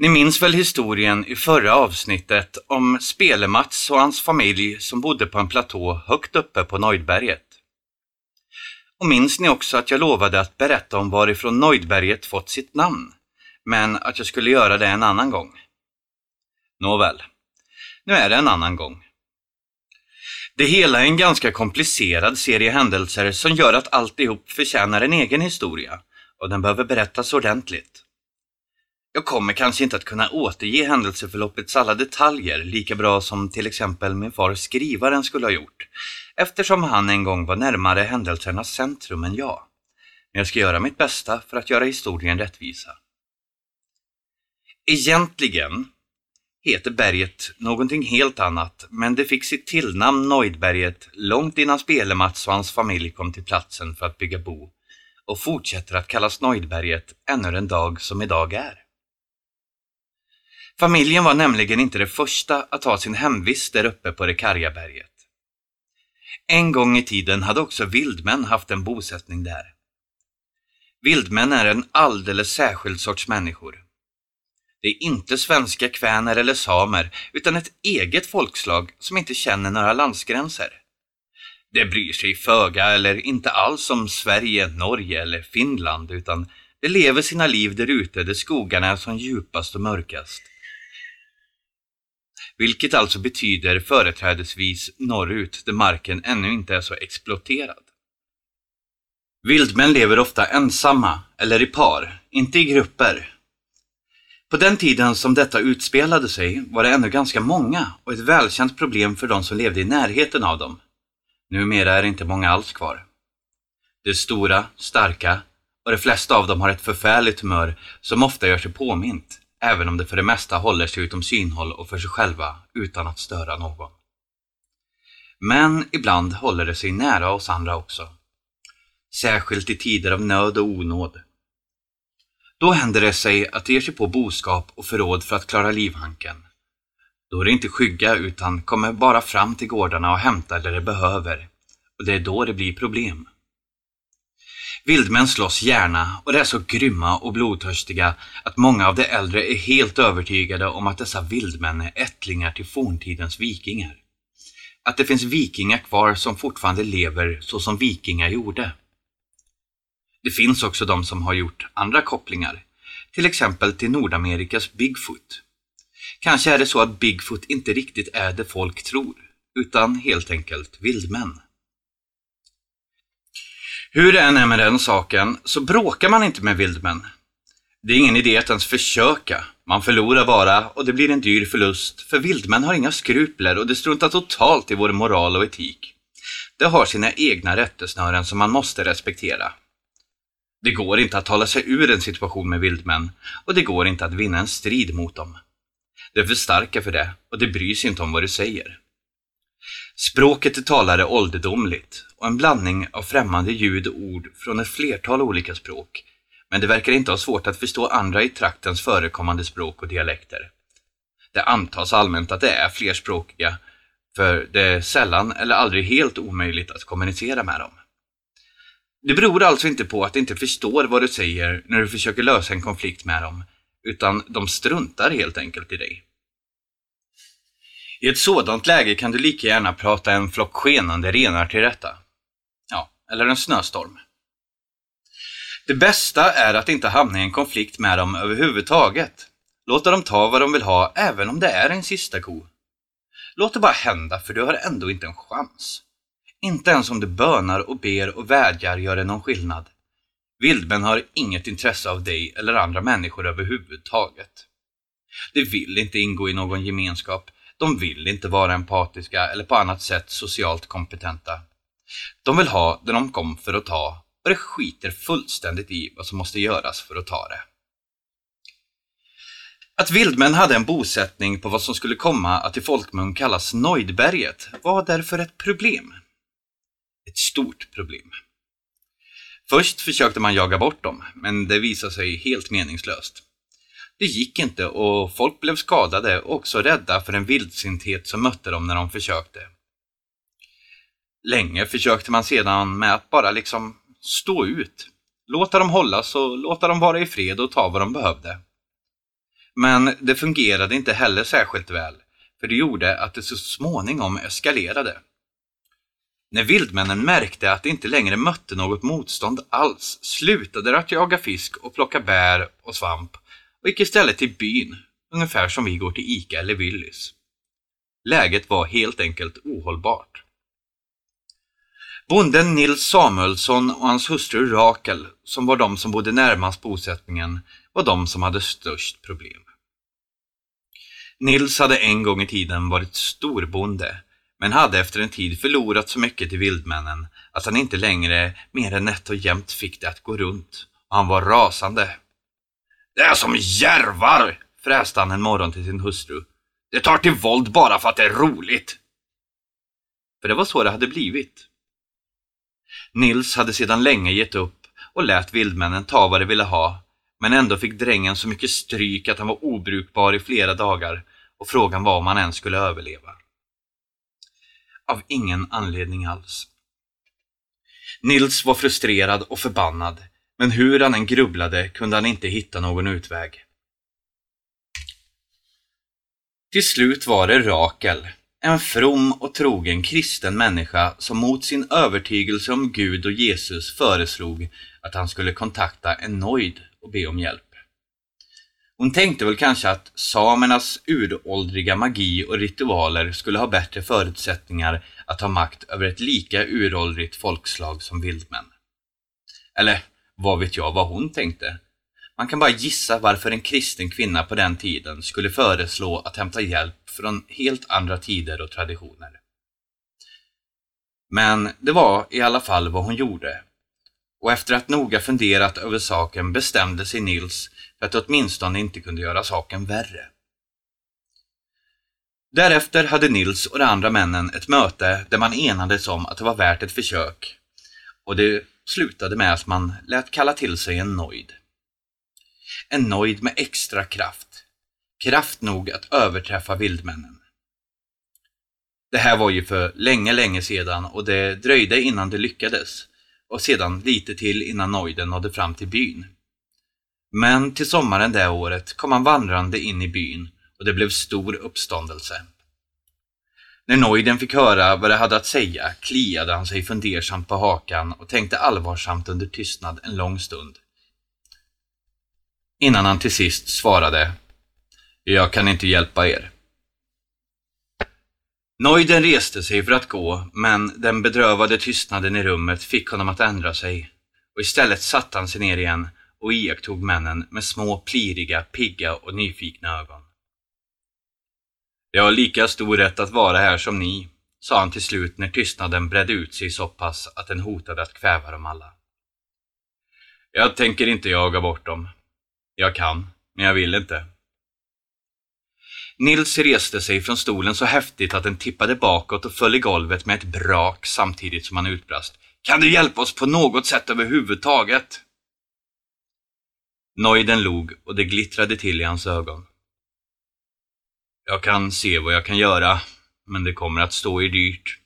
Ni minns väl historien i förra avsnittet om Spelemats och hans familj som bodde på en platå högt uppe på Nöjdberget? Och minns ni också att jag lovade att berätta om varifrån Nöjdberget fått sitt namn, men att jag skulle göra det en annan gång? Nåväl, nu är det en annan gång. Det hela är en ganska komplicerad serie händelser som gör att alltihop förtjänar en egen historia och den behöver berättas ordentligt. Jag kommer kanske inte att kunna återge händelseförloppets alla detaljer lika bra som till exempel min far skrivaren skulle ha gjort, eftersom han en gång var närmare händelsernas centrum än jag. Men jag ska göra mitt bästa för att göra historien rättvisa. Egentligen heter berget någonting helt annat, men det fick sitt tillnamn Noidberget långt innan Spelemats och hans familj kom till platsen för att bygga bo och fortsätter att kallas Noidberget ännu en dag som idag är. Familjen var nämligen inte det första att ha sin hemvist där uppe på det karga berget. En gång i tiden hade också vildmän haft en bosättning där. Vildmän är en alldeles särskild sorts människor. Det är inte svenska kväner eller samer, utan ett eget folkslag som inte känner några landsgränser. Det bryr sig föga eller inte alls om Sverige, Norge eller Finland, utan det lever sina liv där ute där skogarna är som djupast och mörkast vilket alltså betyder företrädesvis norrut där marken ännu inte är så exploaterad. Vildmän lever ofta ensamma eller i par, inte i grupper. På den tiden som detta utspelade sig var det ännu ganska många och ett välkänt problem för de som levde i närheten av dem. Numera är det inte många alls kvar. De är stora, starka och de flesta av dem har ett förfärligt humör som ofta gör sig påmint även om de för det mesta håller sig utom synhåll och för sig själva utan att störa någon. Men ibland håller de sig nära oss andra också. Särskilt i tider av nöd och onåd. Då händer det sig att de ger sig på boskap och förråd för att klara livhanken. Då är de inte skygga utan kommer bara fram till gårdarna och hämtar det de behöver. Och det är då det blir problem. Vildmän slåss gärna och de är så grymma och blodtörstiga att många av de äldre är helt övertygade om att dessa vildmän är ättlingar till forntidens vikingar. Att det finns vikingar kvar som fortfarande lever så som vikingar gjorde. Det finns också de som har gjort andra kopplingar, till exempel till Nordamerikas Bigfoot. Kanske är det så att Bigfoot inte riktigt är det folk tror, utan helt enkelt vildmän. Hur det än är med den saken så bråkar man inte med vildmän. Det är ingen idé att ens försöka. Man förlorar bara och det blir en dyr förlust, för vildmän har inga skrupler och det struntar totalt i vår moral och etik. De har sina egna rättesnören som man måste respektera. Det går inte att tala sig ur en situation med vildmän och det går inte att vinna en strid mot dem. De är för starka för det och de bryr sig inte om vad du säger. Språket de talar är ålderdomligt och en blandning av främmande ljud och ord från ett flertal olika språk, men det verkar inte ha svårt att förstå andra i traktens förekommande språk och dialekter. Det antas allmänt att det är flerspråkiga, för det är sällan eller aldrig helt omöjligt att kommunicera med dem. Det beror alltså inte på att de inte förstår vad du säger när du försöker lösa en konflikt med dem, utan de struntar helt enkelt i dig. I ett sådant läge kan du lika gärna prata en flock skenande renar till rätta. Ja, eller en snöstorm. Det bästa är att inte hamna i en konflikt med dem överhuvudtaget. Låta dem ta vad de vill ha, även om det är en sista ko. Låt det bara hända, för du har ändå inte en chans. Inte ens om du bönar och ber och vädjar gör det någon skillnad. Vildmän har inget intresse av dig eller andra människor överhuvudtaget. De vill inte ingå i någon gemenskap, de vill inte vara empatiska eller på annat sätt socialt kompetenta. De vill ha det de kom för att ta och det skiter fullständigt i vad som måste göras för att ta det. Att vildmän hade en bosättning på vad som skulle komma att i folkmun kallas Noidberget var därför ett problem. Ett stort problem. Först försökte man jaga bort dem, men det visade sig helt meningslöst. Det gick inte och folk blev skadade och också rädda för en vildsinthet som mötte dem när de försökte. Länge försökte man sedan med att bara liksom stå ut. Låta dem hållas och låta dem vara i fred och ta vad de behövde. Men det fungerade inte heller särskilt väl, för det gjorde att det så småningom eskalerade. När vildmännen märkte att de inte längre mötte något motstånd alls slutade de att jaga fisk och plocka bär och svamp och gick istället till byn, ungefär som vi går till Ica eller Willys. Läget var helt enkelt ohållbart. Bonden Nils Samuelsson och hans hustru Rakel, som var de som bodde närmast bosättningen, var de som hade störst problem. Nils hade en gång i tiden varit storbonde, men hade efter en tid förlorat så mycket till vildmännen att han inte längre mer än nätt och jämnt fick det att gå runt. Och han var rasande. Det är som järvar, fräste han en morgon till sin hustru. Det tar till våld bara för att det är roligt. För det var så det hade blivit. Nils hade sedan länge gett upp och lät vildmännen ta vad de ville ha, men ändå fick drängen så mycket stryk att han var obrukbar i flera dagar och frågan var om han ens skulle överleva. Av ingen anledning alls. Nils var frustrerad och förbannad, men hur han än grubblade kunde han inte hitta någon utväg. Till slut var det Rakel, en from och trogen kristen människa som mot sin övertygelse om Gud och Jesus föreslog att han skulle kontakta en nojd och be om hjälp. Hon tänkte väl kanske att samernas uråldriga magi och ritualer skulle ha bättre förutsättningar att ha makt över ett lika uråldrigt folkslag som vildmän. Eller vad vet jag vad hon tänkte? Man kan bara gissa varför en kristen kvinna på den tiden skulle föreslå att hämta hjälp från helt andra tider och traditioner. Men det var i alla fall vad hon gjorde. Och efter att noga funderat över saken bestämde sig Nils för att åtminstone inte kunde göra saken värre. Därefter hade Nils och de andra männen ett möte där man enades om att det var värt ett försök och det slutade med att man lät kalla till sig en nojd. En nojd med extra kraft. Kraft nog att överträffa vildmännen. Det här var ju för länge, länge sedan och det dröjde innan det lyckades och sedan lite till innan nojden nådde fram till byn. Men till sommaren det året kom han vandrande in i byn och det blev stor uppståndelse. När Noiden fick höra vad det hade att säga kliade han sig fundersamt på hakan och tänkte allvarsamt under tystnad en lång stund. Innan han till sist svarade Jag kan inte hjälpa er. Noiden reste sig för att gå, men den bedrövade tystnaden i rummet fick honom att ändra sig och istället satte han sig ner igen och iakttog männen med små, pliriga, pigga och nyfikna ögon. Jag har lika stor rätt att vara här som ni, sa han till slut när tystnaden bredde ut sig så pass att den hotade att kväva dem alla. Jag tänker inte jaga bort dem. Jag kan, men jag vill inte. Nils reste sig från stolen så häftigt att den tippade bakåt och föll i golvet med ett brak samtidigt som han utbrast. Kan du hjälpa oss på något sätt överhuvudtaget? Nojden log och det glittrade till i hans ögon. Jag kan se vad jag kan göra, men det kommer att stå er dyrt.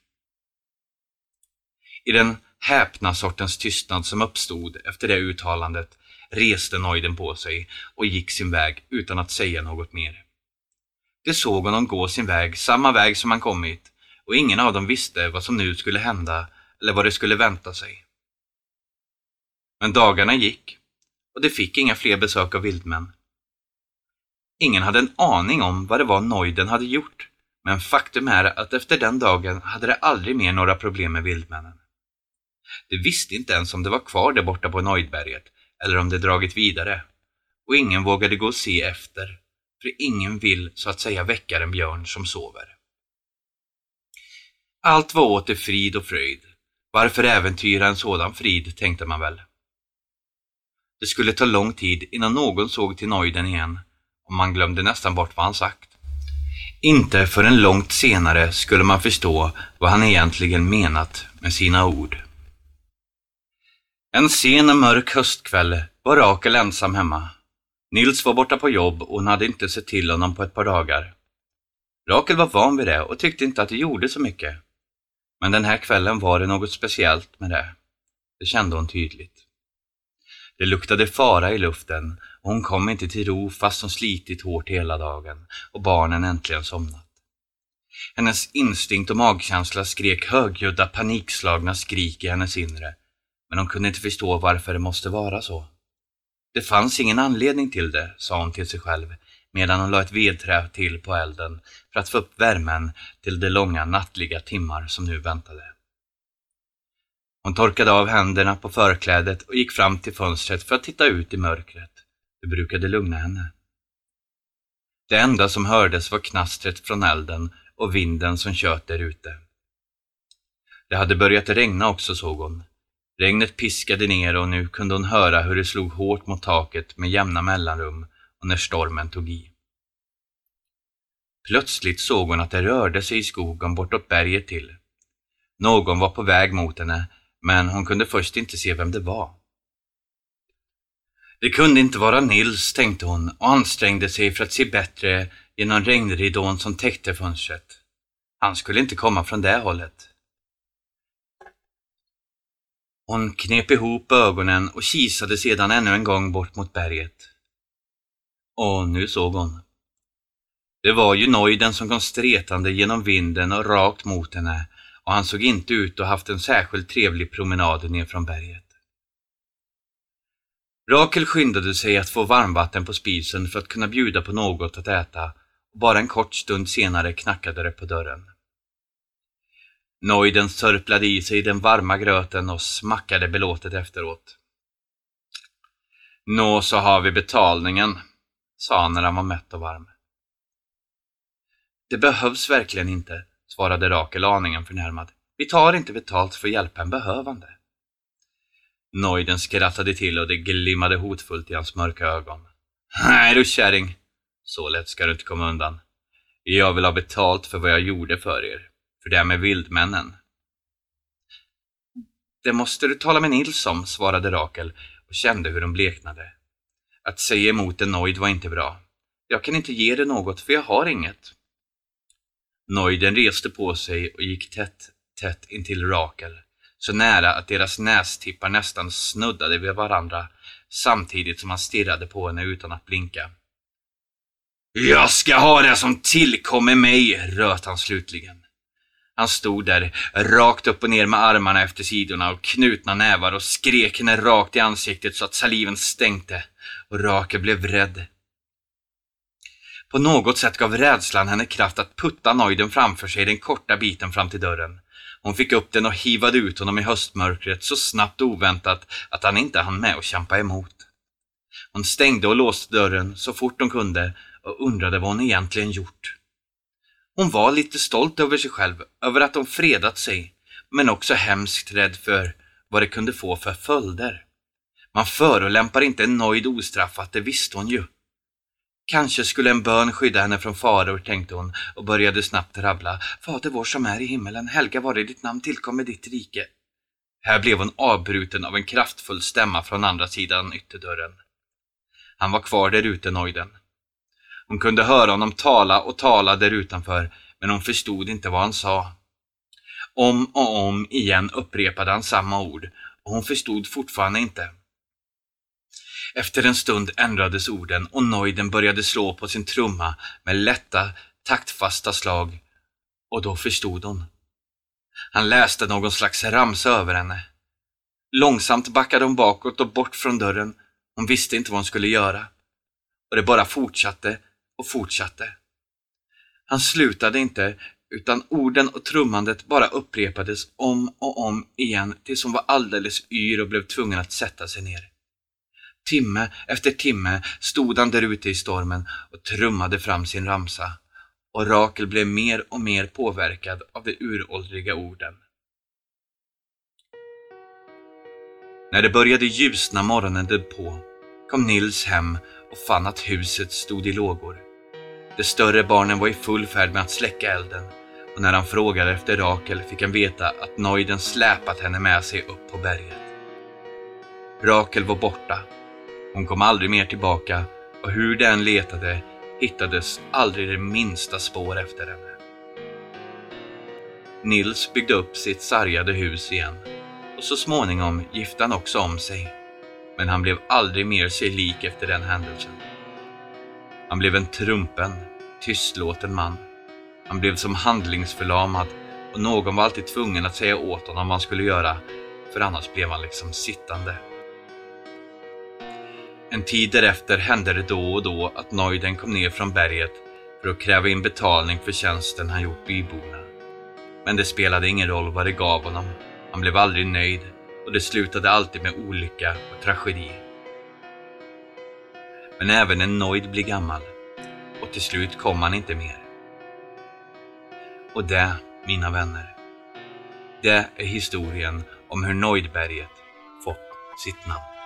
I den häpna sortens tystnad som uppstod efter det uttalandet reste Neuden på sig och gick sin väg utan att säga något mer. De såg honom gå sin väg, samma väg som han kommit, och ingen av dem visste vad som nu skulle hända eller vad det skulle vänta sig. Men dagarna gick och de fick inga fler besök av vildmän. Ingen hade en aning om vad det var Nojden hade gjort, men faktum är att efter den dagen hade det aldrig mer några problem med vildmännen. De visste inte ens om det var kvar där borta på Nojdberget eller om det dragit vidare. Och ingen vågade gå och se efter, för ingen vill så att säga väcka en björn som sover. Allt var åter frid och fröjd. Varför äventyra en sådan frid, tänkte man väl. Det skulle ta lång tid innan någon såg till Nojden igen och man glömde nästan bort vad han sagt. Inte förrän långt senare skulle man förstå vad han egentligen menat med sina ord. En sen och mörk höstkväll var Rakel ensam hemma. Nils var borta på jobb och hon hade inte sett till honom på ett par dagar. Rakel var van vid det och tyckte inte att det gjorde så mycket. Men den här kvällen var det något speciellt med det. Det kände hon tydligt. Det luktade fara i luften och hon kom inte till ro fast hon slitit hårt hela dagen och barnen äntligen somnat. Hennes instinkt och magkänsla skrek högljudda panikslagna skrik i hennes inre, men hon kunde inte förstå varför det måste vara så. Det fanns ingen anledning till det, sa hon till sig själv medan hon la ett vedträ till på elden för att få upp värmen till de långa nattliga timmar som nu väntade. Hon torkade av händerna på förklädet och gick fram till fönstret för att titta ut i mörkret. Det brukade lugna henne. Det enda som hördes var knastret från elden och vinden som tjöt där ute. Det hade börjat regna också såg hon. Regnet piskade ner och nu kunde hon höra hur det slog hårt mot taket med jämna mellanrum och när stormen tog i. Plötsligt såg hon att det rörde sig i skogen bortåt berget till. Någon var på väg mot henne, men hon kunde först inte se vem det var. Det kunde inte vara Nils, tänkte hon och ansträngde sig för att se bättre genom regnridån som täckte fönstret. Han skulle inte komma från det hållet. Hon knep ihop ögonen och kisade sedan ännu en gång bort mot berget. Och nu såg hon. Det var ju Neuden som kom stretande genom vinden och rakt mot henne och han såg inte ut att ha haft en särskilt trevlig promenad ner från berget. Rakel skyndade sig att få varmvatten på spisen för att kunna bjuda på något att äta och bara en kort stund senare knackade det på dörren. Neuden sörplade i sig den varma gröten och smackade belåtet efteråt. Nå, så har vi betalningen, sa han när han var mätt och varm. Det behövs verkligen inte, svarade Rakel aningen förnärmad. Vi tar inte betalt för att hjälpa en behövande. Noiden skrattade till och det glimmade hotfullt i hans mörka ögon. Nej du kärring, så lätt ska du inte komma undan. Jag vill ha betalt för vad jag gjorde för er, för det här med vildmännen. Det måste du tala med Nils om, svarade Rakel och kände hur hon bleknade. Att säga emot en Noid var inte bra. Jag kan inte ge dig något, för jag har inget. Noiden reste på sig och gick tätt, tätt intill Rakel, så nära att deras nästippar nästan snuddade vid varandra, samtidigt som han stirrade på henne utan att blinka. Jag ska ha det som tillkommer mig, röt han slutligen. Han stod där, rakt upp och ner med armarna efter sidorna och knutna nävar och skrek henne rakt i ansiktet så att saliven stänkte och Rakel blev rädd. På något sätt gav rädslan henne kraft att putta nojden framför sig den korta biten fram till dörren. Hon fick upp den och hivade ut honom i höstmörkret så snabbt och oväntat att han inte hann med att kämpa emot. Hon stängde och låste dörren så fort hon kunde och undrade vad hon egentligen gjort. Hon var lite stolt över sig själv, över att hon fredat sig, men också hemskt rädd för vad det kunde få för följder. Man förolämpar inte en nöjd ostraffat, det visste hon ju. Kanske skulle en bön skydda henne från faror, tänkte hon och började snabbt rabbla. Fader vår som är i himmelen, helga vare ditt namn, tillkommer ditt rike. Här blev hon avbruten av en kraftfull stämma från andra sidan ytterdörren. Han var kvar där ute, Neuden. Hon kunde höra honom tala och tala där utanför, men hon förstod inte vad han sa. Om och om igen upprepade han samma ord och hon förstod fortfarande inte. Efter en stund ändrades orden och Neuden började slå på sin trumma med lätta, taktfasta slag och då förstod hon. Han läste någon slags ramsa över henne. Långsamt backade hon bakåt och bort från dörren. Hon visste inte vad hon skulle göra. Och det bara fortsatte och fortsatte. Han slutade inte, utan orden och trummandet bara upprepades om och om igen tills hon var alldeles yr och blev tvungen att sätta sig ner. Timme efter timme stod han där ute i stormen och trummade fram sin ramsa och Rakel blev mer och mer påverkad av de uråldriga orden. När det började ljusna morgonen därpå kom Nils hem och fann att huset stod i lågor. De större barnen var i full färd med att släcka elden och när han frågade efter Rakel fick han veta att Noiden släpat henne med sig upp på berget. Rakel var borta. Hon kom aldrig mer tillbaka och hur den letade hittades aldrig det minsta spår efter henne. Nils byggde upp sitt sargade hus igen och så småningom gifte han också om sig. Men han blev aldrig mer sig lik efter den händelsen. Han blev en trumpen, tystlåten man. Han blev som handlingsförlamad och någon var alltid tvungen att säga åt honom vad han skulle göra, för annars blev han liksom sittande. En tid därefter hände det då och då att Neuden kom ner från berget för att kräva in betalning för tjänsten han gjort byborna. Men det spelade ingen roll vad det gav honom. Han blev aldrig nöjd och det slutade alltid med olycka och tragedi. Men även en Noid blir gammal och till slut kom han inte mer. Och det, mina vänner, det är historien om hur Noidberget fått sitt namn.